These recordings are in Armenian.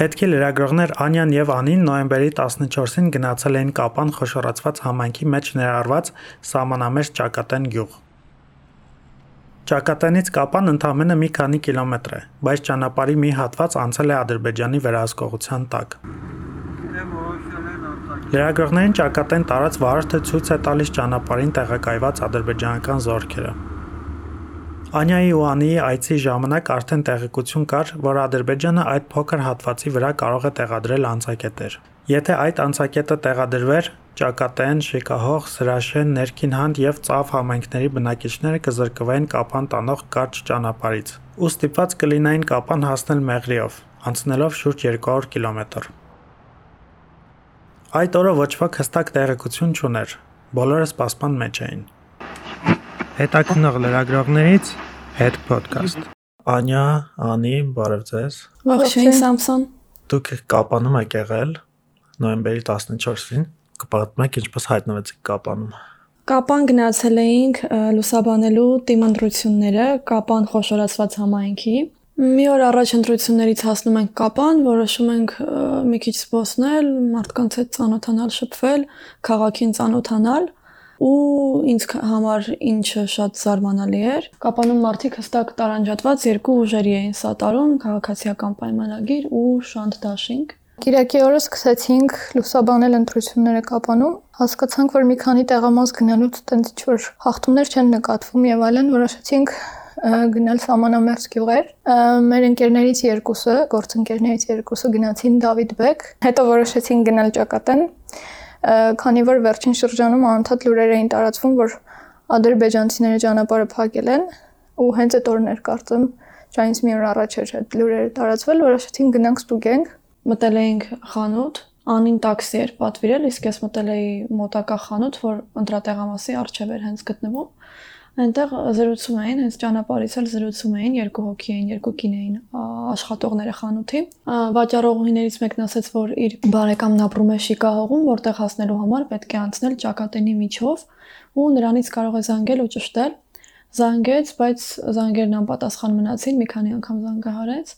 Հետքի լրագրողներ Անյան եւ Անին նոյեմբերի 14-ին գնացել էին Կապան խոշորացված համայնքի մեջ ներառված սահմանամերձ Ճակատեն գյուղ։ Ճակատենից Կապան ընդամենը մի քանի կիլոմետր է, բայց ճանապարհի մի հատված անցել է Ադրբեջանի վերահսկողության տակ։ Լրագրողներին Ճակատեն տարած վարորդը ցույց է տալիս ճանապարհին տեղակայված ադրբեջանական զորքերը։ Անյայի ու Անիի այցի ժամանակ արդեն տեղեկություն կար, որ Ադրբեջանը այդ փոքր հատվածի վրա կարող է տեղադրել անցակետեր։ Եթե այդ անցակետը տեղադրվեր, Ճակատեն, Շիկահող, Սրաշեն, Ներքինհանդ եւ Ծավ համայնքների բնակիչները կզրկվեին Կապան տանող կարճ ճանապարհից։ Ու ստիպված կլինային Կապան հասնել Մեղրիով, անցնելով շուրջ 200 կիլոմետր։ Այդ օրը ոչ ոք հստակ տեղեկություն չուներ։ Բոլորը սպասման մեջ էին հետաքնող լրագրողներից հետ ոդկաստ։ Անյա, Անի, բարև ձեզ։ Ողջույն Սամսոն։ Դուք Կապանում եք եղել նոյեմբերի 14-ին։ Կպատմեք ինչպես հայտնվեցիք Կապանում։ Կապան գնացել էինք լուսաբանելու տիմընտրությունները Կապան խոշորացված համայնքի։ Մի օր առաջ ընտրություններից հասնում ենք Կապան, որոշում ենք մի քիչ զբոսնել, մարդկանց հետ ծանոթանալ, շփվել, քաղաքին ծանոթանալ ու ինձ համար ինչը շատ զարմանալի էր, Կապանում մարդիկ հստակ տարանջատված երկու ուժերի էին սատարում՝ քաղաքացիական պայմանագիր ու շանտ դաշինք։ Կիրակի օրը սկսեցինք լուսաբանել ընտրությունները Կապանում։ Հասկացանք, որ մի քանի տեղամաս գնալուց տենց ինչ-որ հաղթումներ չեն նկատվում եւ այլն, որոշեցինք գնալ սամանամերձ գյուղեր։ Մեր ընկերներից երկուսը, գործընկերներից երկուսը գնացին Դավիթ Բեկ, հետո որոշեցին գնալ Ճակատեն քանի որ վերջին շրջանում անդադ լուրեր էին տարածվում, որ ադրբեջանցիները ճանապարհը փակել են ու հենց այդ օրներ կարծեմ ճայից մի օր առաջ էր այդ լուրերը տարածվել, որոշեցին գնանք ստուգենք, մտել էինք խանութ, անին տաքսի էր պատվիրել, իսկ ես մտել էի մոտակա խանութ, որ ընտրատեղամասի առջև էր հենց գտնվում Այնտեղ զրուցում էին, հենց ճանապարհից էլ զրուցում էին, երկու հոգի էին, երկու կին էին աշխատողները խանութի։ Վաճառողուհիներից մեկն ասաց, որ իր բարեկամն ապրում է Շիկահողում, որտեղ հասնելու համար պետք է անցնել ճակատենի միջով ու նրանից կարող է զանգել ու ճշտել։ Զանգեց, բայց զանգերն անպատասխան մնացին, մի քանի անգամ զանգահարեց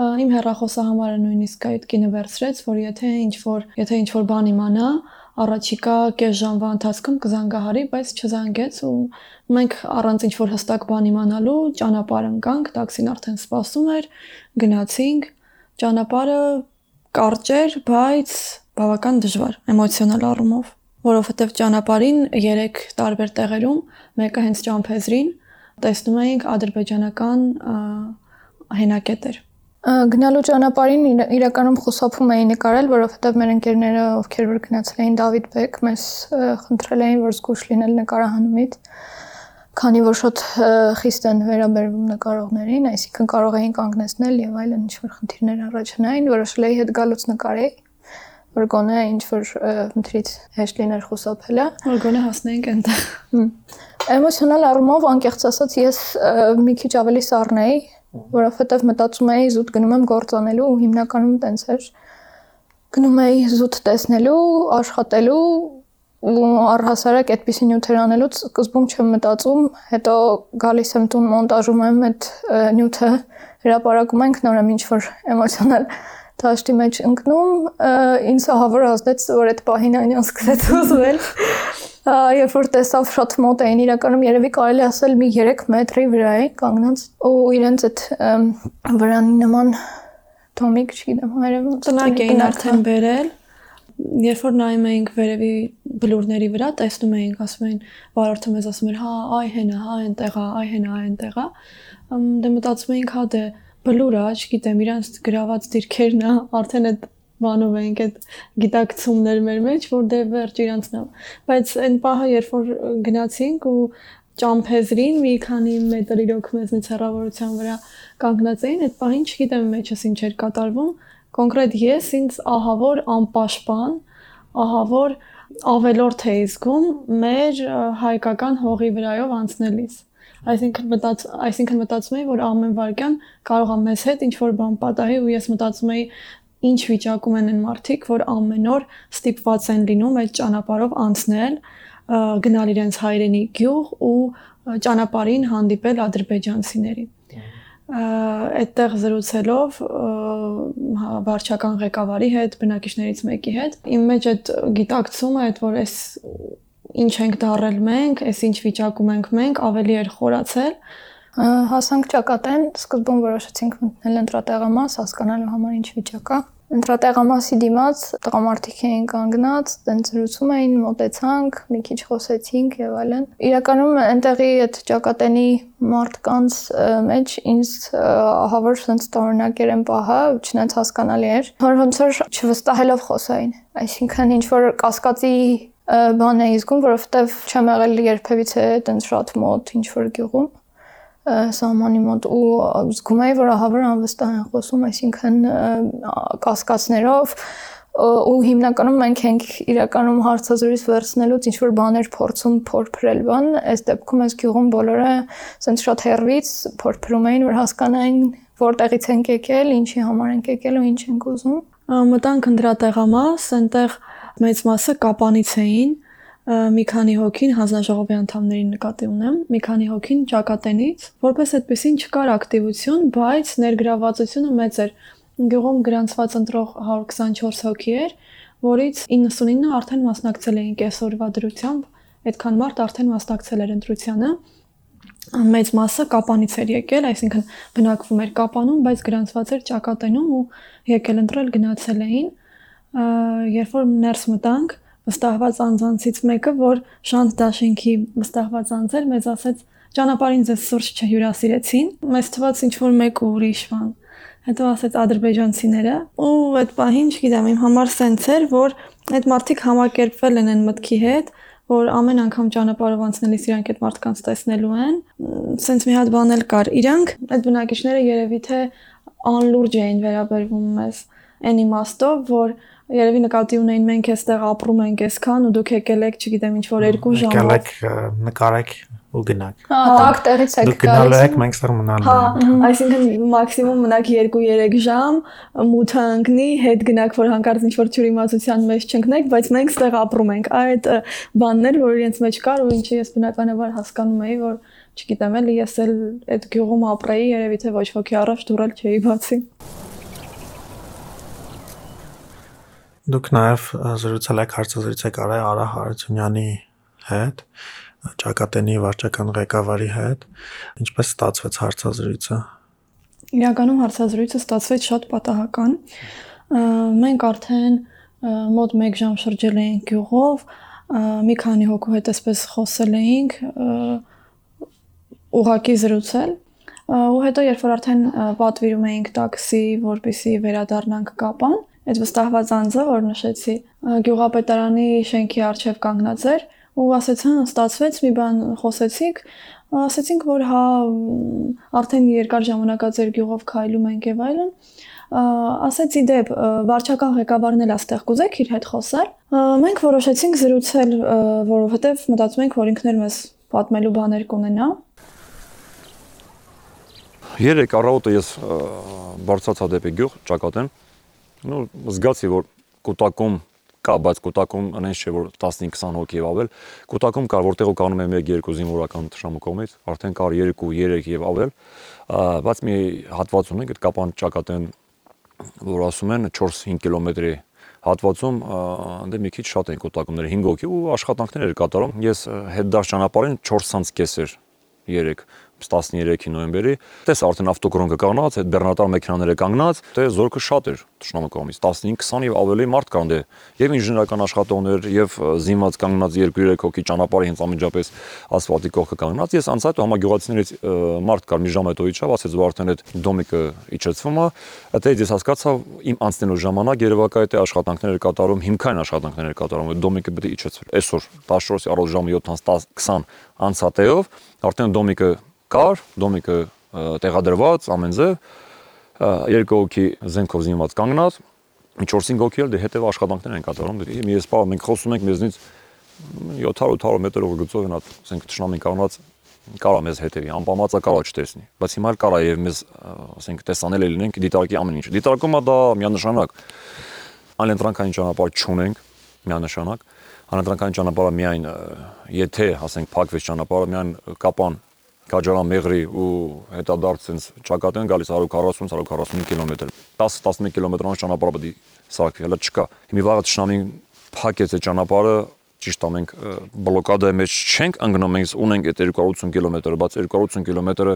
իմ հեռախոսահամարը նույնիսկ այդ կինը վերցրեց, որ եթե ինչ որ, եթե ինչ որ բան իմանա, առաջիկա կես ժամվա ընթացքում կզանգահարի, բայց չզանգեց ու մենք առանց ինչ որ հստակ բան իմանալու ճանապարհ ընկանք, տաքսին արդեն սպասում էր, գնացինք, ճանապարհը կարճ էր, բայց բավական դժվար էմոցիոնալ առումով, որովհետև ճանապարհին 3 տարբեր տեղերում, մեկը հենց ճամփեզրին տեսնում էինք ադրբեջանական հենակետեր Գնալու ճանապարհին իրականում խուսափում էի նկարել, որովհետև մեր ընկերները, ովքեր որ գնացել էին Դավիթ Բեկ, մեզ խնդրել էին, որ զգուշ լինել նկարահանումից, քանի որ շատ խիստ են վերաբերվում նկարողներին, այսինքն կարող էին կանգնեցնել եւ այլն ինչ-որ խնդիրներ առաջանային, որոշել էի հետ գալուց նկարեի որ գոնե ինչ որ ընտրից հեշտ լիներ խուսափելը, որ գոնե հասնեինք այնտեղ։ Էմոցիոնալ առումով անկեղծ ասած ես մի քիչ ավելի սառնեի, որովհետև մտածում էի զուտ գնում եմ գործանելու ու հիմնականում տենց էր գնում էի զուտ տեսնելու, աշխատելու ու առհասարակ այդպիսի նյութեր անելուց սկզբում չեմ մտածում, հետո գալիս եմ տուն մոնտաժում եմ այդ նյութը հրապարակում ենք նորեմ ինչ որ էմոցիոնալ դաշտի մեջ ընկնում, ինձ ահավոր ազդեց, որ այդ պահին այնյան սկսեց ուզվել երբ որ տեսավ շատ մոտ էին իրականում երևի կարելի ասել մի 3 մետրի վրա է կանգնած ու իրենց այդ վրանի նման թոմիկ չգիտեմ հայերեն տնակ էին արդեն բերել երբ որ նայում էինք վերևի բլուրների վրա տեսնում էինք ասում էին վարորդը մեզ ասում էր հա այ հենա հա այնտեղ է այ հենա այնտեղ է դե մտածում էինք հա դե բլուր է չգիտեմ իրանց գրաված դիրքերն է արդեն այդ բանով ենք այդ գիտակցումներ մեր մեջ, որ դե վերջ իրանցն է։ Բայց այն պահը, երբ որ գնացինք ու ճամփեզրին մի քանի մետր իրոք մեզնից հեռավորության վրա կանգնած էին, այդ պահին չգիտեմ մեջս ինչ էր կատարվում, կոնկրետ ես ինձ ահավոր անպաշտպան, ահավոր ավելորդ էի զգում մեր հայկական հողի վրայով անցնելիս այսինքն մտած այսինքն մտածում էի որ ամեն վարքյան կարող է մեզ հետ ինչ որ բան պատահի ու ես մտածում էի ինչ վիճակում են այն մարդիկ, որ ամեն օր ստիպված են լինում այդ ճանապարհով անցնել, գնալ իրենց հայրենի գյուղ ու ճանապարհին հանդիպել ադրբեջանցիների։ այդտեղ զրուցելով վարչական ղեկավարի հետ, բնակիչներից մեկի հետ, իմ մեջ այդ գիտակցումը, այդ որ այս ինչ ենք դարել մենք, այս ինչ վիճակում ենք մենք, ավելի էր խորացել հասանք ճակատեն, սկզբում որոշեցինք մտնել ընտրատեղամաս, հասկանալու համար ինչ վիճակ է ընտրատեղամասի դիմաց տղամարդիկ էին կանգնած, տենց զրուցում էին, մտեցանք, մի քիչ խոսեցինք եւ այլն։ Իրականում այնտեղի այդ ճակատենի մարդկանց մեջ ինձ ահավոր sense տարօրինակեր են պահա, չնայած հասկանալի էր, ոնց որ չվստահելով խոսային։ Այսինքն ինչ որ կասկածի բան էի զգում, որովհետեւ չեմ եղել երբևիցե այդպես շատ մոտ ինչ որ գյուղում սահմանի մոտ ու զգում էի որ ահավոր անվստահ են խոսում, այսինքն կասկածներով ու հիմնականում մենք ենք իրականում հարցազրույց վերցնելուց ինչ որ բաներ փորձում փորփրել բան, այս դեպքում այս գյուղում բոլորը ասենց շատ հերվից փորփրում էին որ հասկանային որտեղից ենք եկել, ինչի համար ենք եկել ու ինչ ենք ուզում։ Մտանք ընդրատեղամաս, այնտեղ մեծ մասը կապանից էին, մի քանի հոգին հանձնաժողովի անդամներին նկատի ունեմ, մի քանի հոգին ճակատենից, որպես այդպեսին չկար ակտիվություն, բայց ներգրավվածությունը մեծ էր։ Գյուղում գրանցված ընտրող 124 հոգի էր, որից 99-ը արդեն մասնակցել էին կեսօրվա դրությամբ, այդքան մարդ արդեն մասնակցել էր ընտրությանը մեծ մասը կապանից էր եկել, այսինքն բնակվում էր կապանում, բայց գրանցված էր ճակատենում ու եկել ընտրել գնացել էին։ Երբ որ ներս մտանք, վստահված անձանցից մեկը, որ շանտ դաշինքի վստահված անձ էր, մեզ ասեց ճանապարհին ձեզ սուրճ չհյուրասիրեցին, մեզ թվաց ինչ որ մեկ ուրիշ բան։ Հետո ասեց ադրբեջանցիները, ու այդ պահին, չգիտեմ, իմ համար սենց էր, որ այդ մարդիկ համակերպվել են այն մտքի հետ, որ ամեն անգամ ճանապարհով անցնելիս իրանք այդ մարդկանց տեսնելու են։ Սենց մի հատ բան էլ կար։ Իրանք այդ բնակիչները երևի թե անլուրջ էին վերաբերվում մեզ այն իմաստով, որ երևի նկատի ունեին մենք էստեղ ապրում ենք այսքան ու դուք եկել եք, չգիտեմ, ինչ որ երկու ժամ։ Եկել եք նկարեք ու գնաք։ Հա, տակ տեղից եք գալիս։ Դուք գնալու եք, մենք ստեղ մնալու ենք։ Հա, այսինքն մաքսիմում մնաք 2-3 ժամ, մութը ընկնի, հետ գնաք, որ հանկարծ ինչ որ ճյուրիմացության մեջ չընկնեք, բայց մենք ստեղ ապրում ենք։ Այդ բաններ, որ իրենց մեջ կար ու ինչի ես բնականաբար հասկանում էի, որ չգիտեմ, էլի ես էլ այդ գյուղում ապրեի, երևի թե ոչ ոքի առաջ դուրել չէի բացի։ Դուք նաև զրուցել եք հարցազրույց եք արել Արա Հարությունյանի հետ, ճակատենի վարչական ղեկավարի հետ։ Ինչպես ստացվեց հարցազրույցը։ Իրականում հարցազրույցը ստացվեց շատ պատահական։ Մենք արդեն մոտ 1 ժամ շրջել էինք գյուղով, մի քանի հոգու հետ էսպես խոսել էինք, ուղակի զրուցել ու հետո երբ որ արդեն պատվիրում էինք տաքսի, որպեսի վերադառնանք կապան, այդ վստահված անձը, որ նշեցի, գյուղապետարանի շենքի առջև կանգնած էր ու ասեց, հա, ստացվեց մի բան խոսեցիք, ասեցինք, որ հա արդեն երկար ժամանակած էր գյուղով քայլում ենք եւ այլն ասեց իդեպ վարչական ղեկավարն էլ աստեղ կուզեք իր հետ խոսալ մենք որոշեցինք զրուցել որովհետեւ մտածում ենք որ ինքներ մեզ պատմելու բաներ կունենա Երեք առավոտը ես բարձացա դեպի գյուղ ճակատեմ նո զգացի որ կուտակում կա, բայց կուտակում այնպես չէ որ 15-20 հոգի եւ ավել։ Կուտակում կար, որտեղով կանում է 1-2 զինվորական թշնամու կողմից, արդեն կար 2-3 եւ ավել, բայց մի հատված ունենք այդ կապան ճակատեն, որ ասում են 4-5 կիլոմետրի հատվածում դե մի քիչ շատ են կուտակումները 5 հոգի ու աշխատանքներ էր կատարում։ Ես հետ դաշ ճանապարհին 4-ից կես էր 3 13-ի նոյեմբերի, տես արդեն ավտոկրոնկը կանգնած, այդ բեռնատար մեքենաները կանգնած, դե զորքը շատ էր ճշնամու կողմից, 15-20 եւ ավելի մարդ կան դե, եւ ինժեներական աշխատողներ, եւ զինված կանգնած 2-3 հոգի ճանապարհի հենց ամենջապես ասֆալտի կողքը կանգնած, ես անցած ու համագյուղացիներից մարդ կար մի ժամ հետո իջավ, ասեց որ արդեն այդ դոմիկը իջեցվում է, այդտեղից ես հասկացա իմ անցնելու ժամանակ Երևակայ այդ աշխատանքներ կատարում, հիմքային աշխատանքներ կատարում, այդ դոմիկը պետք է իջեցվեր։ Այսօր 14-ի առօր ժամը 7-ից 20 անցատեով արդեն դոմիկը կար, դոմիկը տեղադրված, ամեն ձև, երկու հոգի զենքով զինված կանգնած, 4-5 հոգի էլ դե հետև աշխատանքներ են կատարում։ դե Մի սպա մենք խոսում ենք մեզնից 700-800 մետրով գծով հատ ասենք ճշնամին կանգնած կարա մեզ հետևի, անպամածա կարա չտեսնի, բայց հիմա էլ կարա եւ մեզ ասենք տեսանել լինենք դիտարկի ամեն ինչ։ Դիտարկումը դա միանշանակ անընտրանքային ճանապարհ չունենք միանշանակ անընտրանքային ճանապարհը միայն եթե ասենք փակվեց ճանապարհը միայն կապան Քաջարան Մեղրի ու հետադարձ sense ճակատեն գալիս 140-145 կիլոմետր 10-11 կիլոմետրանոց ճանապարհ պետք է սարքի հələ չկա հիմի վաղը ճշնամին փակեց այդ ճանապարհը ճիշտ է մենք բլոկադայի մեջ չենք ընկնում մենք ունենք այդ 280 կիլոմետրը բայց 280 կիլոմետրը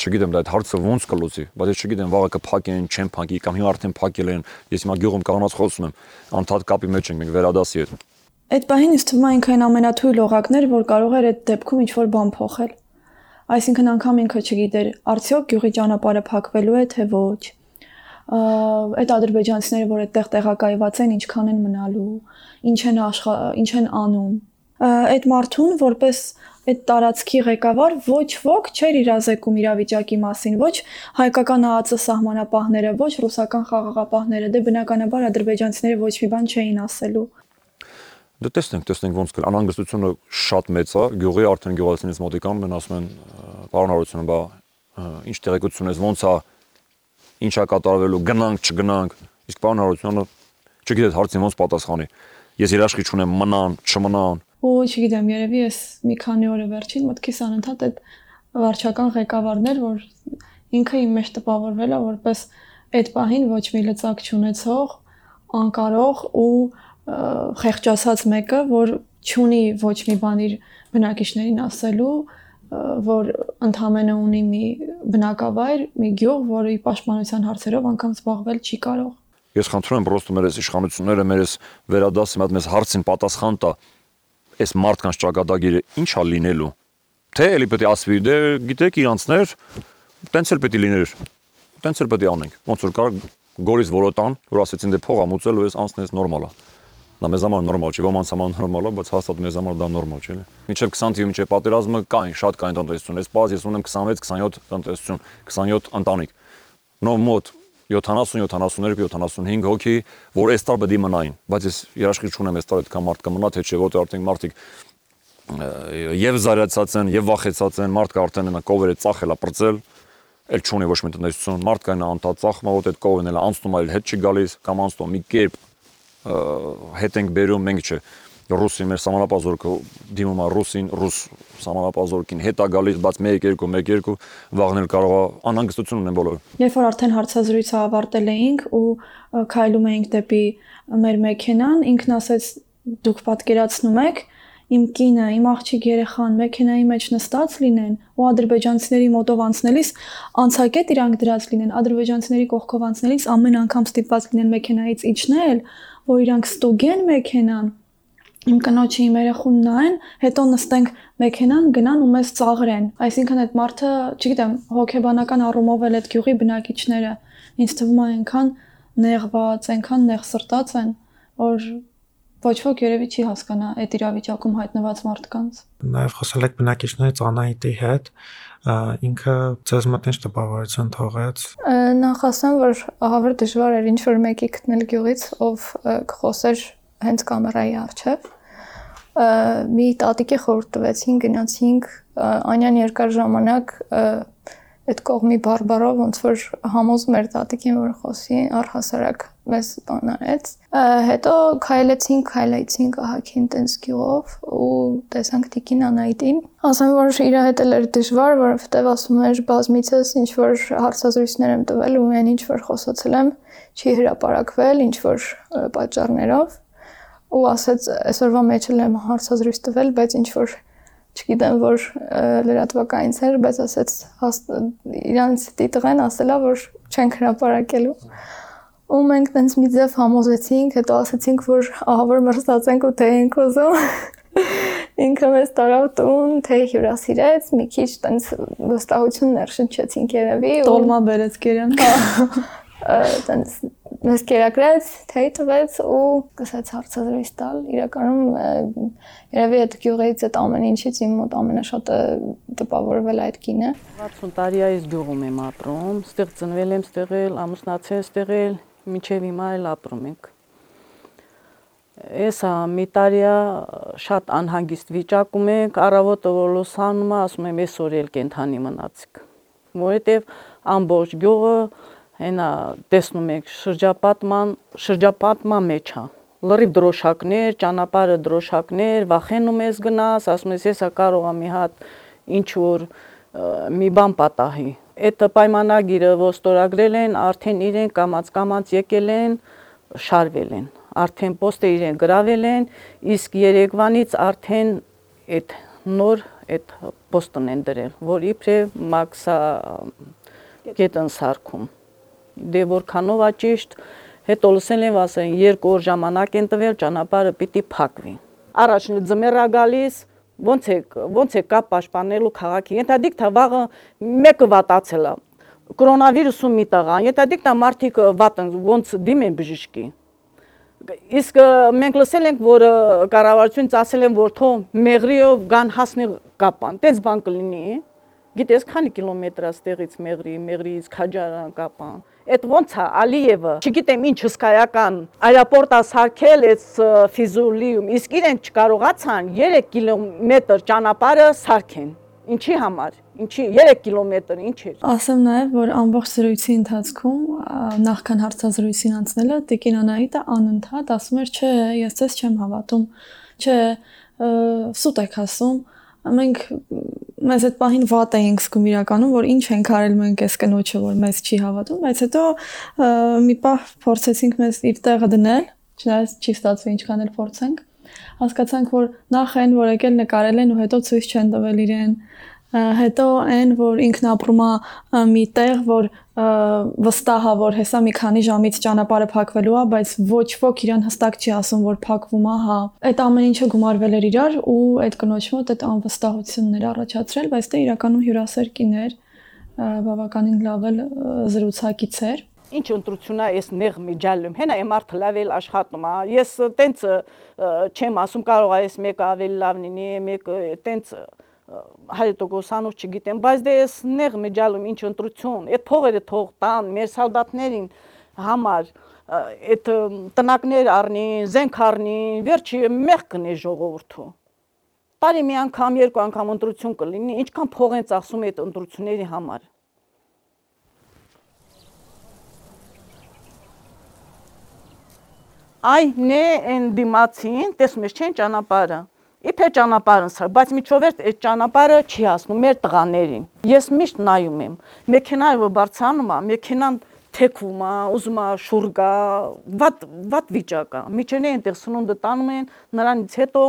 չգիտեմ դա այդ հարցը ոնց կլուծի, բայց ես չգիտեմ վաղը կփակեն, չեն փակի կամ հիմա արդեն փակել են։ Ես հիմա գյուղում կանանց խոսում եմ, անդադ կապի մեջ ենք մենք վերադասի հետ։ Այդ պահին ինձ թվում է ինքն ամենաթույլ օղակներ, որ կարող էր այդ դեպքում ինչ-որ բան փոխել։ Այսինքն անգամ ինքը չգիտեր, արդյոք գյուղի ճանապարհը փակվելու է թե ոչ։ Այդ ադրբեջանցիները, որ այդտեղ տեղակայված են, ինչքան են մնալու, ինչ են ինչ են անում։ Այդ մարդուն որպես այդ տարածքի ղեկավար ոչ ոք չէր իրազեկում իրավիճակի մասին, ոչ հայկական ԱԱՑ սահմանապահները, ոչ ռուսական խաղաղապահները, դե բնականաբար ադրբեջանցիները ոչ մի բան չէին ասելու։ Դե տեսնենք, տեսնենք ոնց կլ անհանգստությունը շատ մեծ է, գյուղի արդեն գյուղացիներից մոտիկան մեն ասում են պարոն Արությունը, բա ինչ տեղեկություն ես, ոնց է ինչա կատարվելու, գնանք, չգնանք։ Իսկ պարոն Արությունը չգիտես հարցին ոնց պատասխանի։ Ես երաշխի չունեմ մնան, չմնան։ Ու չգիտեմ, երևի ես մի քանի օրը վերջին մտքիս անընդհատ այդ վարչական ղեկավարներ, որ ինքը իմ մեջ տպավորվել է որպես այդ պահին ոչ մի լծակ չունեցող, անկարող ու խեղճացած մեկը, որ չունի ոչ մի բան իր բնակիչներին ասելու, որ ընդհանրապես ունի մի բնակավայր, մի գյուղ, որի պաշտպանության հարցերով անգամ զբաղվել չի կարող։ Ես խնդրում եմ պրոստը մեր իշխանությունները մեր վերադասի մատ մեզ հարցին պատասխան տա այս մարդկանց ճակատագիրը ի՞նչ է լինելու։ Թե էլի պետք է ասվի, դե գիտեք իրանցներ, տենց էլ պետք է լիներ։ Տենց էլ պետք է անենք։ Ոնց որ կար գորից որոտան, որ ասեցին դե փող ամուծել ու ես անցնես նորմալ է։ Դա մեզ համար նորմալ չի, ոմանց համար նորմալ է, բայց հաստատ մեզ համար դա նորմալ չէ։ Մինչև 20 թիվ մինչև պատերազմը կային, շատ կային տնտեսություն։ Այս բաց ես ունեմ 26-27 տնտեսություն, 27 ընտանիք։ Նով մոտ 70-72, 75 հոգի, որ այս տար պետք է մնային, բայց ես երաշխիք չունեմ այս տար այդքան մարդ կմնա, թե չէ, որտեղ արդեն մարդիկ եւ զարյացած են, եւ վախեցած են, մարդը արդեն նա կովերը ծախել է պրծել, էլ չունի ոչ մի տնտեսություն, մարդը կայնա անտա ծախմա, որ այդ կովերն էլ անցնում է, հետ չի գալիս, կամ անցնում մի կերպ հետ ենք բերում մենք չէ ռուսի մեր սահմանապազորքը դիմում է ռուսին, ռուս սահմանապազորքին հետա գալիս, բայց 1-2 1-2 վաղնել կարող է անհանգստություն ունեն բոլորը։ Երբ որ արդեն հարցազրույցը ավարտել էինք ու քայլում էինք դեպի մեր մեքենան, ինքն ասեց դուք պատկերացնում եք, իմ կինը, իմ աղջիկ երեխան մեքենայի մեջ նստած լինեն ու ադրբեջանցիների մոտով անցնելիս անցակետ իրանք դրած լինեն, ադրբեջանցիների կողքով անցնելիս ամեն անգամ ստիպված լինեն մեքենայից իջնել, որ իրանք ստուգեն մեքենան, իմ կնոջը իմ երախուն նայեն, հետո նստենք մեքենան, գնան ու մեզ ծաղրեն։ Այսինքն այդ մարդը, չգիտեմ, հոգեբանական առումով էլ այդ գյուղի բնակիչները ինձ թվում է այնքան նեղված, այնքան նեղ սրտած են, որ ոչ ոք երևի չի հասկանա այդ իրավիճակում հայտնված մարդկանց։ Նաև խոսել եք բնակիչներից Անահիտի հետ, ինքը մոտ ինչ տպավորություն թողեց։ Նախ ասեմ, որ ահավոր դժվար էր ինչ որ մեկի գտնել գյուղից, ով կխոսեր հենց կամերայի առջև։ Մի տատիկի խորհուրդ տվեցին, գնացինք Անյան երկար ժամանակ այդ կողմի բարբարով ոնց որ համոզում էր տատիկին որ խոսի առհասարակ մեզ բանարեց հետո քայլեցինք քայլեցինք ահակին տենց գյուղով ու տեսանք տիկին անայտին ասեմ որ իր հետ էլ էր դժվար որովհետև ասում էր բազմիցս ինչ որ հարցազրույցներ եմ տվել ու այն ինչ որ խոսացել եմ չի հրապարակվել ինչ որ պատճառներով ու ասեց այսօրվա մեջ էլ եմ հարցազրույց տվել բայց ինչ որ չգիտեմ որ լրատվականից էր, բայց ասեց իրանց տիտղեն ասելա որ չենք հրապարակելու։ Ու մենք տենց մի ձև համոզեցինք, հետո ասացինք որ ահա որ մրցած ենք ու թե ենք ուզում։ Ինքը մեզ տարավ տուն, թե հյուրասիրեց, մի քիչ տենց վստահություն ներշնչեցինք երևի։ Տոլմա բերեց Գերյան։ Տենց մեզ կերակրեց, թեյ տվեց ու սկսեց հարցազրույց տալ։ Իրականում երևի այդ գյուղից այդ ամեն ինչից իմ մոտ ամենաշատը տպավորվել այդ կինը։ 60 տարի է այս գյուղում եմ ապրում, ստեղ ծնվել եմ, ստեղ էլ ամուսնացել, ստեղ էլ մինչև հիմա էլ ապրում ենք։ Էսա մի տարիա շատ անհանգիստ վիճակում ենք, առավոտը որ լուսանում ասում եմ այսօր էլ կենթանի մնացիք։ Որովհետև ամբողջ գյուղը հենա տեսնում եք շրջապատման շրջապատման մեջ է լրիվ դրոշակներ, ճանապարհը դրոշակներ, վախենում ես գնաս, ասում ես եսա կարող եմ մի հատ ինչ որ մի բան պատահի։ Այդ պայմանագիրը ոստորագրել են, արդեն իրեն կամած-կամած եկել են, շարվել են։ Արդեն պոստը իրեն գրավել են, իսկ Երևանից արդեն այդ նոր այդ պոստն են դրել, որ իբրև մաքսա կետն սարքում։ Դե որքանով է ճիշտ, հետո լսել եմ ասեն երկու օր ժամանակ են տվել, ճանապարհը պիտի փակվի։ Առաջին ձմեռա գալիս, ոնց է ոնց է կապ պաշտպանելու քաղաքի։ Ենթադիկ թա վաղը մեկը վատացել է։ Կորոնավիրուսում մի տղա, ենթադիկ թա մարդիկ վատ են, ոնց դիմեն բժշկի։ Իսկ մենք լսել ենք, որ կառավարությունից ասել են, որ թող մեղրիով գան հասնի կապան։ Տենց բան կլինի։ Գիտես քանի կիլոմետր է ստեղից մեղրի, մեղրից Քաջարան կապան Այդ ոնց է Ալիևը, չգիտեմ ինչ հսկայական аэроպորտ ասարքել այս Ֆիզուլիում, իսկ իրենք չկարողացան 3 կիլոմետր ճանապարհը սարքեն։ Ինչի համար։ Ինչի 3 կիլոմետր, ինչի։ Ասեմ նաև, որ ամբողջ զրույցի ընթացքում նախքան հարցազրույցին անցնելը Տիկին Անահիտը անընդհատ ասում էր, չէ, ես ցես չեմ հավատում։ Չէ, սուտ եք ասում Մենք մեզ այդ պահին վատ էինք զգում իրականում, որ ինչ ենք արել մենք այս կնոջը, որ մեզ չի հավատում, բայց հետո մի պահ փորձեցինք մեզ իր տեղը դնել, չնայած չի ստացվի ինչքան էլ փորձենք։ Հասկացանք, որ նախ այն, որ եկել նկարել են ու հետո ցույց չեն տվել իրեն, հետո այն որ ինքն ապրում է մի տեղ որ վստահ է որ հեսա մի քանի ժամից ճանապարհը փակվելու է բայց ոչ ոք իրան հստակ չի ասում որ փակվում է հա այդ ամեն ինչը գումարվել էր իրար ու այդ կնոջ մոտ այդ անվստահություններ առաջացրել բայց դե իրականում հյուրասեր կիներ բավականին լավ էլ զրուցակից էր ինչ ընտրությունա այս նեղ միջալում հենա է մարդը լավ էլ աշխատում է ես տենց չեմ ասում կարող է այս մեկը ավելի լավ լինի մեկը տենց 100%-անով չգիտեմ, բայց դե ես նեղ մեջալում ինչ ընտրություն, այդ փողերը թող տան մեր սալդատներին համար այդ տնակներ առնի, զենք առնի, վերջի մեղ կնե ժողովուրդը։ Տարի մի անգամ, երկու անգամ ընտրություն կլինի, ինչքան փող են ծախսում այդ ընտրությունների համար։ Այն է են դիմացին, տեսնում ես չեն ճանապարհը Իթե ճանապարհն սա, բայց միջովերտ այդ ճանապարհը չի հասնում մեր տղաներին։ Ես միշտ նայում եմ։ Մեքենայով բարձանում է, մեքենան թեքվում է, ուզում է շուռ գա, վատ վատ վիճակ է։ Միջենե այնտեղ սնունդը տանում են, նրանից հետո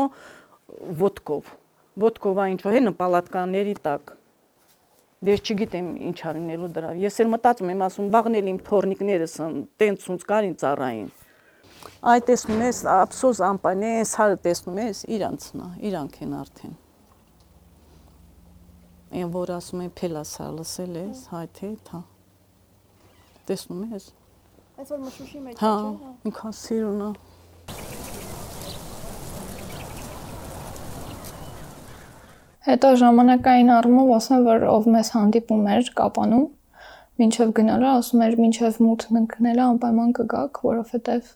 ոդկով։ Ոդկովա ինչ որ հենը պալատկաների տակ։ Դե չգիտեմ ինչ արինելու դրա։ Ես էլ մտածում եմ, ասում վաղնել իմ թորնիկներս տենց ոնց կարին ծառային Այ տեսնում ես, ափսոս ամպան է, սարը տեսնում ես, իրանցն է, իրանք են արդեն։ Այն որ ասում են փելասա լսել ես, հայ թե, հա։ Տեսնում ես։ Այս որ մշուշի մեջ հա, չէ։ Հա, ինքան սիրուն է։ Հետո ժամանակային առումով ասեմ, որ ով մեզ հանդիպում էր կապանում, մինչև գնալը ասում էր, մինչև մութն ընկնելը անպայման կգաք, որովհետև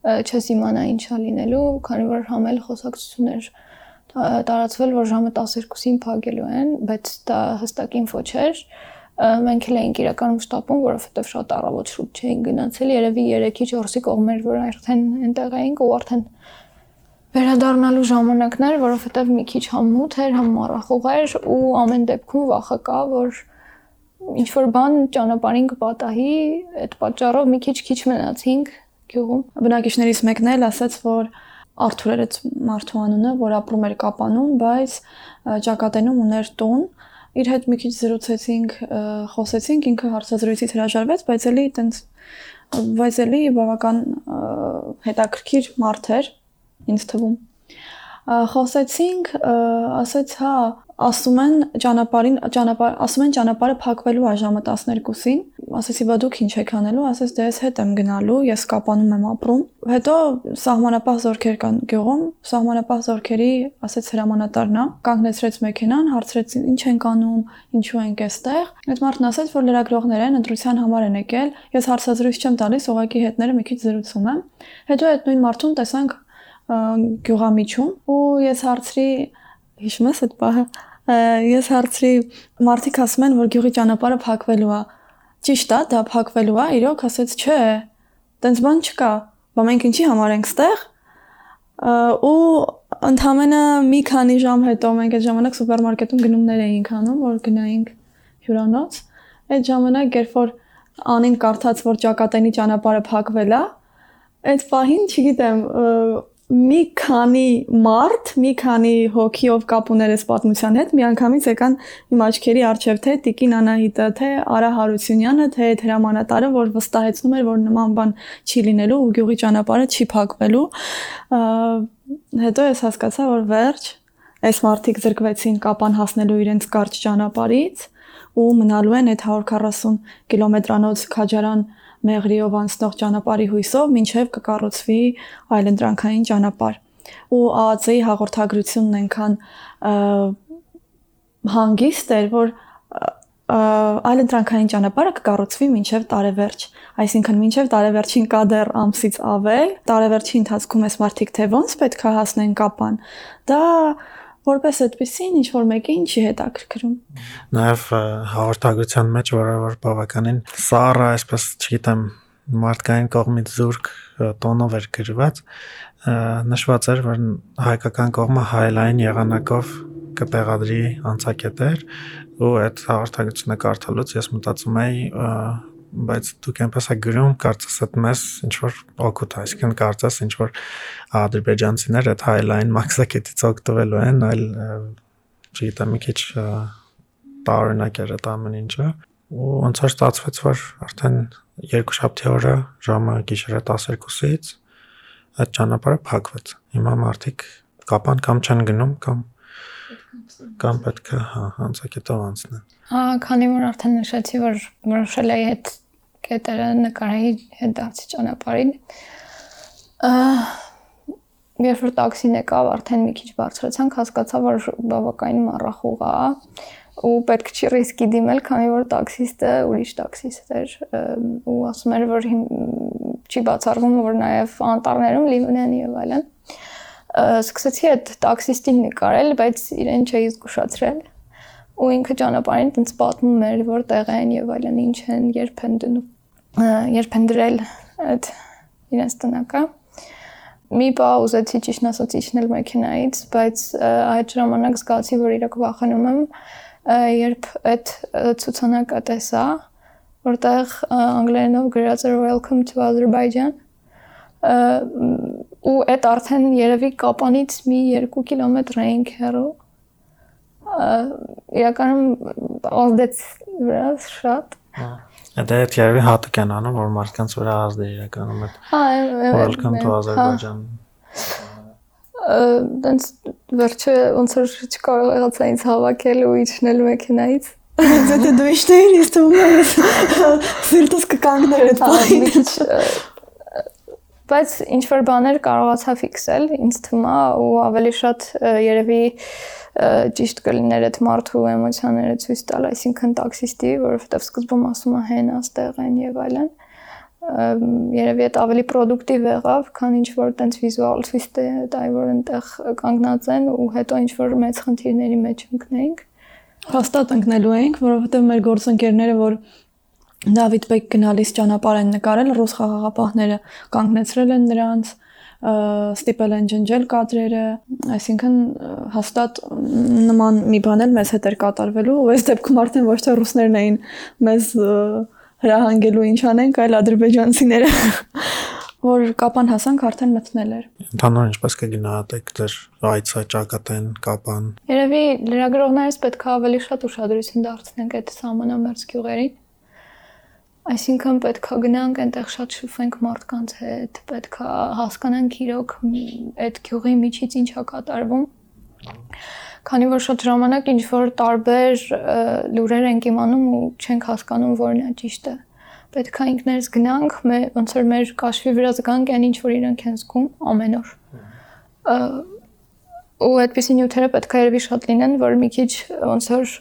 չես իմանա ինչա լինելու, քանի որ համել խոսակցություններ տարածվել, որ ժամը 12-ին փակելու են, բայց դա հստակ ինֆո չէր մենք էլ էինք իրականում շտապում, որովհետև շատ առավոտ շուտ չէին գնացել, երևի 3-ի 4-ի կողմեր, որ արդեն այնտեղ էինք ու արդեն վերադառնալու ժամանակն էր, որովհետև մի քիչ համ մութ էր, համ մառախուղ էր ու ամեն դեպքում վախը կա, որ ինչ որ բան ճանապարհին կպատահի, այդ պատճառով մի քիչ-քիչ մնացինք գյուղում։ Բնակիչներից մեկն էլ ասաց, որ Արթուր էր այդ մարդու անունը, որ ապրում էր Կապանում, բայց ճակատենում ուներ տուն։ Իր հետ մի քիչ զրուցեցինք, խոսեցինք, ինքը հարցազրույցից հրաժարվեց, բայց էլի տենց բայց էլի բավական հետաքրքիր մարդ էր ինձ թվում խոսեցինք, ասաց, հա, ասում են ճանապարհին ճանապարհ ասում են ճանապարհը փակվելու է ժամը 12-ին ասեցի բա դուք ինչ եք անելու ասես դե ես հետ եմ գնալու ես կապանում եմ ապրում հետո սահմանապահ զորքեր կան գյուղում սահմանապահ զորքերի ասեց հրամանատարն է կանգնեցրեց մեքենան հարցրեց ինչ ենք անում ինչու ենք այստեղ այդ մարդն ասաց որ լրագրողներ են ընտրության համար են եկել ես հարցազրույց չեմ տալիս ուղակի հետները մի քիչ զրուցում եմ հետո այդ նույն մարդուն տեսանք գյուղամիջում ու ես հարցրի հիշում ես այդ պահը ես հարցրի մարդիկ ասում են որ գյուղի ճանապարհը փակվելու է ճիշտ է դա փակվելու է իրոք ասեց չէ տենց բան չկա բա մենք ինչի համար ենք ստեղ ու ընդամենը մի քանի ժամ հետո մենք այդ ժամանակ սուպերմարկետում գնումներ էինք անում, որ գնայինք հյուրանոց։ Այդ ժամանակ, երբ որ անին կարդաց, որ ճակատենի ճանապարհը փակվել է, այդ պահին, չգիտեմ, մի քանի մարդ, մի քանի հոգիով կապ ուներ այս պատմության հետ, միանգամից եկան իմ աչքերի առջև թե Տիկին Անահիտը, թե Արա Հարությունյանը, թե հրամանատարը, որ վստահեցնում էր, որ նման բան չի լինելու ու գյուղի ճանապարհը չի փակվելու։ Հետո ես հասկացա, որ վերջ այս մարդիկ զրկվեցին կապան հասնելու իրենց կարճ ճանապարհից ու մնալու են այդ 140 կիլոմետրանոց քաջարան մեղրիով անցնող ճանապարհի հույսով մինչև կկառուցվի այլընտրանքային ճանապարհ։ Ու ԱԱՑ-ի հաղորդագրությունն այնքան հանգիստ էր, որ այլընտրանքային ճանապարհը կկառուցվի մինչև տարեվերջ, այսինքն մինչև տարեվերջին կա դեռ ամսից ավել, տարեվերջի ընթացքում էս մարդիկ թե ոնց պետք է հասնեն կապան։ Դա որպես այդպեսին ինչ որ մեկին չի հետաքրքրում։ Նաև հաղորդագրության մեջ որը որ բավականին սառը, այսպես չգիտեմ, մարդկային կողմից զուրկ տոնով էր գրված, նշված էր, որ հայկական կողմը հայլային եղանակով կտեղադրի անցակետեր ու այդ հաղորդագրությունը կարդալուց ես մտածում էի բայց դուք այնպես է գրում, կարծես այդ մեզ ինչ որ օգուտ, այսինքն կարծես ինչ որ ադրբեջանցիներ այդ highline մաքսակետից օգտվելու են, այլ չգիտեմ, մի քիչ տարօրինակ էր այդ ամեն ինչը ու ոնց որ ստացվեց, որ արդեն երկուշաբթի օրը ժամը գիշերը 12-ից այդ ճանապարհը փակվեց։ Հիմա մարդիկ կապան կամ չեն գնում կամ կամ պետք է հա հանցակետով անցնեն։ քանի որ արդեն նշեցի, որ որոշել էի այդ կետերը նկարայի հետ դարձի ճանապարհին։ Երբ որ տաքսին եկավ, արդեն մի քիչ բարձրացանք, հասկացա, որ բավականին մառախուղ է ու պետք չի ռիսկի դիմել, քանի որ տաքսիստը ուրիշ տաքսիստ էր ու ասում էր, որ չի բացառվում, որ նաև անտառներում լինեն եւ այլն։ Սկսեցի այդ տաքսիստին նկարել, բայց իրեն չէի զգուշացրել ու ինքը ճանապարհին տենց պատմում էր որտեղ են եւ այլն ինչ են երբ են դնում երբ են դրել այդ իրենց տնակը մի բա ուզեցի ճիշտ ասած իջնել մեքենայից բայց այդ ժամանակ զգացի որ իրոք վախենում եմ երբ այդ ցուցանակը տեսա որտեղ անգլերենով գրած էր welcome to Azerbaijan ու այդ արդեն երևի կապանից մի 2 կիլոմետր էինք հեռու իրականում ազդեց վրա շատ Դա այդ երևի հատուկ են անում, որ մարդկանց վրա ազդի իրականում այդ Հա, Welcome to Azerbaijan դենց վերջը ոնց որ չկարող եղած ինձ հավաքել ու իջնել մեքենայից Եթե դու իշտեիր, ես թվում ես սիրտս կկանգներ այդ բանը։ Բայց ինչ որ բաներ կարողացա ֆիքսել, ինձ թվում է ու ավելի շատ երևի ճիշտ կլիներ այդ մարդու էմոցիաները ցույց տալ, այսինքն տաքսիստի, որովհետև սկզբում ասում է հեն աստեղ են եւ այլն երևի այդ ավելի պրոդուկտիվ եղավ, քան ինչ որ տենց վիզուալ ցույց տա, որ այնտեղ կանգնած են ու հետո ինչ որ մեծ խնդիրների մեջ ընկնենք։ Հաստատ ընկնելու ենք, որովհետև մեր գործընկերները, որ Դավիթ Բեկ գնալիս ճանապարհ են նկարել, ռուս խաղաղապահները կանգնեցրել են նրանց, ստիպել են ջնջել կադրերը, այսինքն հաստատ նման մի բան էլ մեզ հետ էր կատարվելու, ու այս դեպքում արդեն ոչ թե ռուսներն էին մեզ հրահանգելու ինչ անենք, այլ ադրբեջանցիները որ կապան հասանք արդեն մտնել էր։ Ընդհանուր ինչպես կգնահատեք դեր այցը ճակատեն կապան։ Երևի լրագրողներից պետք է ավելի շատ ուշադրություն դարձնենք այդ համանամերձ գյուղերին Այսինքն պետքա գնանք այնտեղ շատ շփվենք մարդկանց հետ, պետքա հասկանանք իրոք այդ գյուղի միջից ինչա կատարվում։ Քանի որ շատ ժամանակ ինչ որ տարբեր լուրեր ենք իմանում ու չենք հասկանում որն է ճիշտը։ Պետքա ինքներս գնանք, ոնց որ մեր կաշվի վրա զգանք այն ինչ որ իրանք են զգում ամեն օր։ Ու այդպիսի նյութերը պետքա երևի շատ լինեն, որ մի քիչ ոնց որ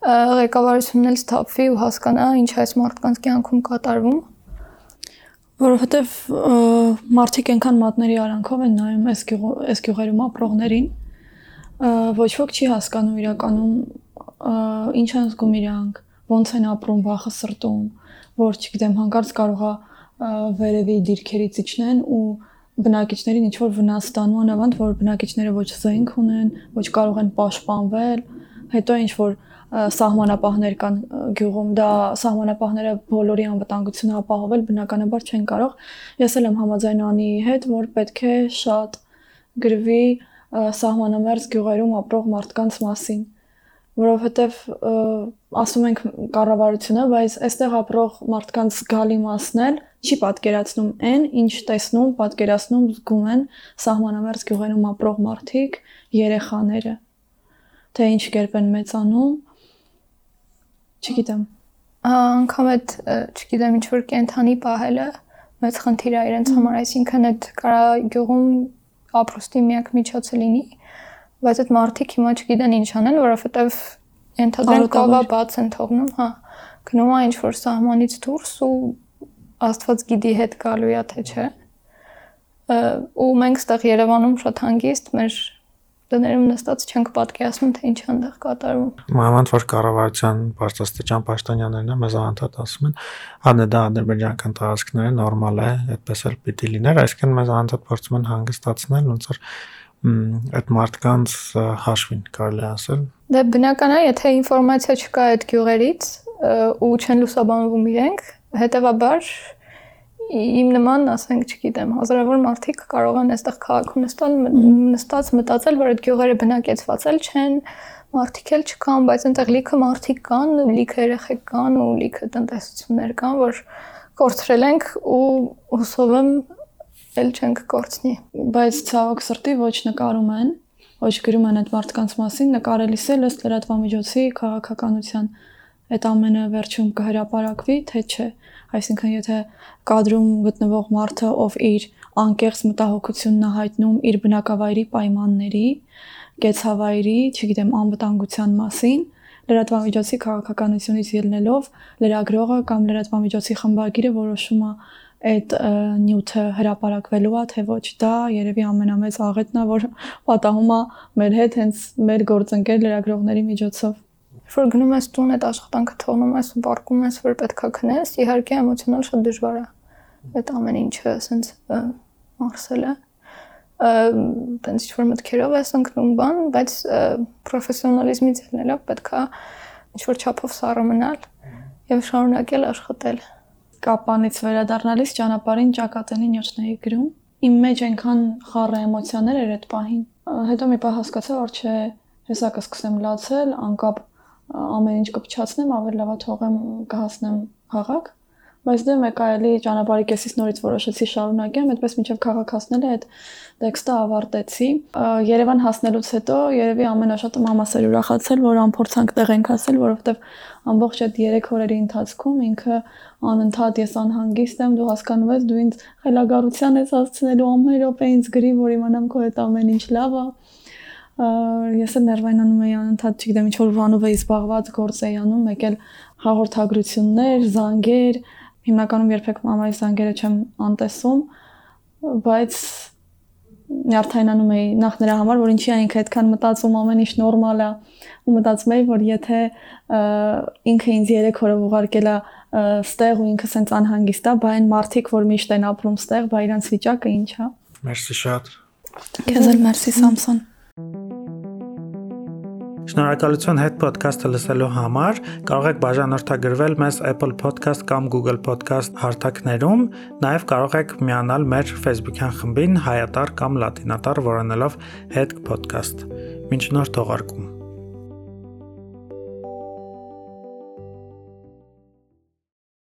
ղեկավարությունն էլ ստապվի ու հասկանա ինչ այս մարդկանց կյանքում կատարվում որովհետև մարդիկ այնքան մատների արանքով են նայում այս այս գյուղերում ապրողներին ոչ ոք չի հասկանում իրականում ինչ են զգում իրանք ոնց են ապրում վախը սրտում որ չգիտեմ հանկարծ կարողա վերևի դիրքերից իջնեն ու բնակիչներին ինչ որ վնաս ստանում անավանդ, որ բնակիչները ոչ զենք ունեն, ոչ կարող են պաշտպանվել, հետո ինչ որ սահմանապահներ կան գյուղում, դա սահմանապահները բոլորի անվտանգությունը ապահովել բնականաբար չեն կարող։ Ես էլ եմ համաձայն անի հետ, որ պետք է շատ գրվի սահմանամերձ գյուղերում ապրող մարդկանց մասին որովհետև ասում ենք կառավարությունը, բայց այստեղ ապրող մարդկանց զգալի մասն էլ չի պատկերացնում այն, ինչ տեսնում, պատկերացնում, զգում են սահմանամերձ գյուղերում ապրող մարդիկ, երեխաները։ Թե ինչ կերպ են մեծանում, չգիտեմ։ Անկամ այդ, չգիտեմ, ինչ որ կենթանի պահելը մեծ խնդիր է իրենց համար, այսինքն այդ կարա գյուղում ապրոստի միակ միջոցը լինի, բայց այդ մարդիկ հիմա չգիտեն ինչ անեն, որովհետև ենթադրենք կավա բաց են թողնում, հա։ Գնում է ինչ որ սահմանից դուրս ու Աստված գիտի հետ գալու է թե չէ։ ու մենք ստեղ Երևանում շատ հանգիստ մեր տներում նստած չենք պատկերացնում թե ինչ այնտեղ կատարվում։ Մանավանդ որ կառավարության բարձրաստիճան պաշտոնյաներն մեզ անդադ ասում են, հա դա ադրբեջանական տարածքները նորմալ է, այդպես էլ պիտի լիներ, այսինքն մեզ անդադ փորձում են հանգստացնել, ոնց որ այդ մարդկանց հաշվին կարելի ասել։ Դե բնական է, եթե ինֆորմացիա չկա այդ գյուղերից ու չեն լուսաբանվում իրենք, հետեւաբար իմ նման, ասենք, չգիտեմ, հազարավոր մարդիկ կարող են այստեղ քաղաքում նստալ, նստած մտածել, որ այդ գյուղերը բնակեցված էլ չեն, մարդիկ էլ չկան, բայց այնտեղ լիքը մարդիկ կան, լիքը երեխեք կան ու լիքը տնտեսություններ կան, որ կորցրել ենք ու հուսով եմ էլ չենք կորցնի։ Բայց ցավոք սրտի ոչ նկարում են, ոչ գրում են այդ մարդկանց մասին, նկարելիս էլ ըստ լրատվամիջոցի քաղաքականության այդ ամենը վերջում կհրապարակվի, թե չէ։ Այսինքն եթե կադրում գտնվող մարդը, ով իր անկեղծ մտահոգությունն է հայտնում իր բնակավայրի պայմանների, կեցավայրի, չգիտեմ, անվտանգության մասին, լրատվամիջոցի քաղաքականությունից ելնելով լրագրողը կամ լրատվամիջոցի խմբագիրը որոշում է այդ նյութը հրապարակվելու է, թե ոչ դա երևի ամենամեծ աղետն է, որ պատահում է մեր հետ հենց մեր գործընկեր լրագրողների միջոցով որ գնում ես տուն այդ աշխատանքը թողնում ես ու բարկում ես որ պետքա քնես իհարկե էմոցիոնալ շատ դժվար է այդ ամեն ինչը ասենց մարսելը տենց ինչ որ մտքերով ես ընկնում բան բայց պրոֆեսիոնալիզմից ելնելով պետքա ինչ որ չափով սառը մնալ եւ շարունակել աշխատել կապանից վերադառնալիս ճանապարհին ճակատենի նյութն էի գրում։ Իմ մեջ այնքան խառը էմոցիաներ էր այդ պահին։ Հետո մի պահ հասկացա, որ չէ, հեսա կսկսեմ լացել, անկապ ամեն ինչ կփչացնեմ, ավելի լավա թողեմ կհասնեմ հաղակ բայց դե մեկ այլի ճանապարհի կեսից նորից որոշեցի շարունակեմ, այդպես մինչև քաղաք հասնել այդ տեքստը ավարտեցի։ Երևան հասնելուց հետո երևի ամենաշատը մամաս էր ուրախացել, որ անփորձանք տեղ ենք հասել, որովհետև ամբողջ այդ 3 օրերի ընթացքում ինքը անընդհատ ես անհանգիստ եմ, դու հասկանում ես, դու ինձ խելագարության ես հասցնելու ամեն րոպե ինձ գրի, որ իմանամ քո հետ ամեն ինչ լավ է ես էլ ներվայնանում էի անընդհատ, չգիտեմ, ինչ որ բանով էի զբաղված, գործ էի անում, եկել հաղորդագրություններ, զանգեր, հիմնականում երբեք մամայի զանգերը չեմ անտեսում, բայց նյարդայնանում էի նախ նրա համար, որ ինչի այնքը այդքան մտածում ամեն ինչ նորմալ է ու մտածում էի, որ եթե ինքը ինձ 3 օրով ուղարկել է ստեղ ու ինքը սենց անհանգիստ է, բա այն մարդիկ, որ միշտ են ապրում ստեղ, բա իրանց վիճակը ինչ է։ Մերսի շատ։ Քեզ էլ մերսի Սամսոն։ Շնորհակալություն հետ ոդքասթը լսելու համար։ Կարող եք բաժանորդագրվել մեզ Apple Podcast կամ Google Podcast հարթակներում, նաև կարող եք միանալ մեր Facebook-յան խմբին հայատար կամ լատինատար որոնելով հետ podcast։ Մինչ նոր թողարկում։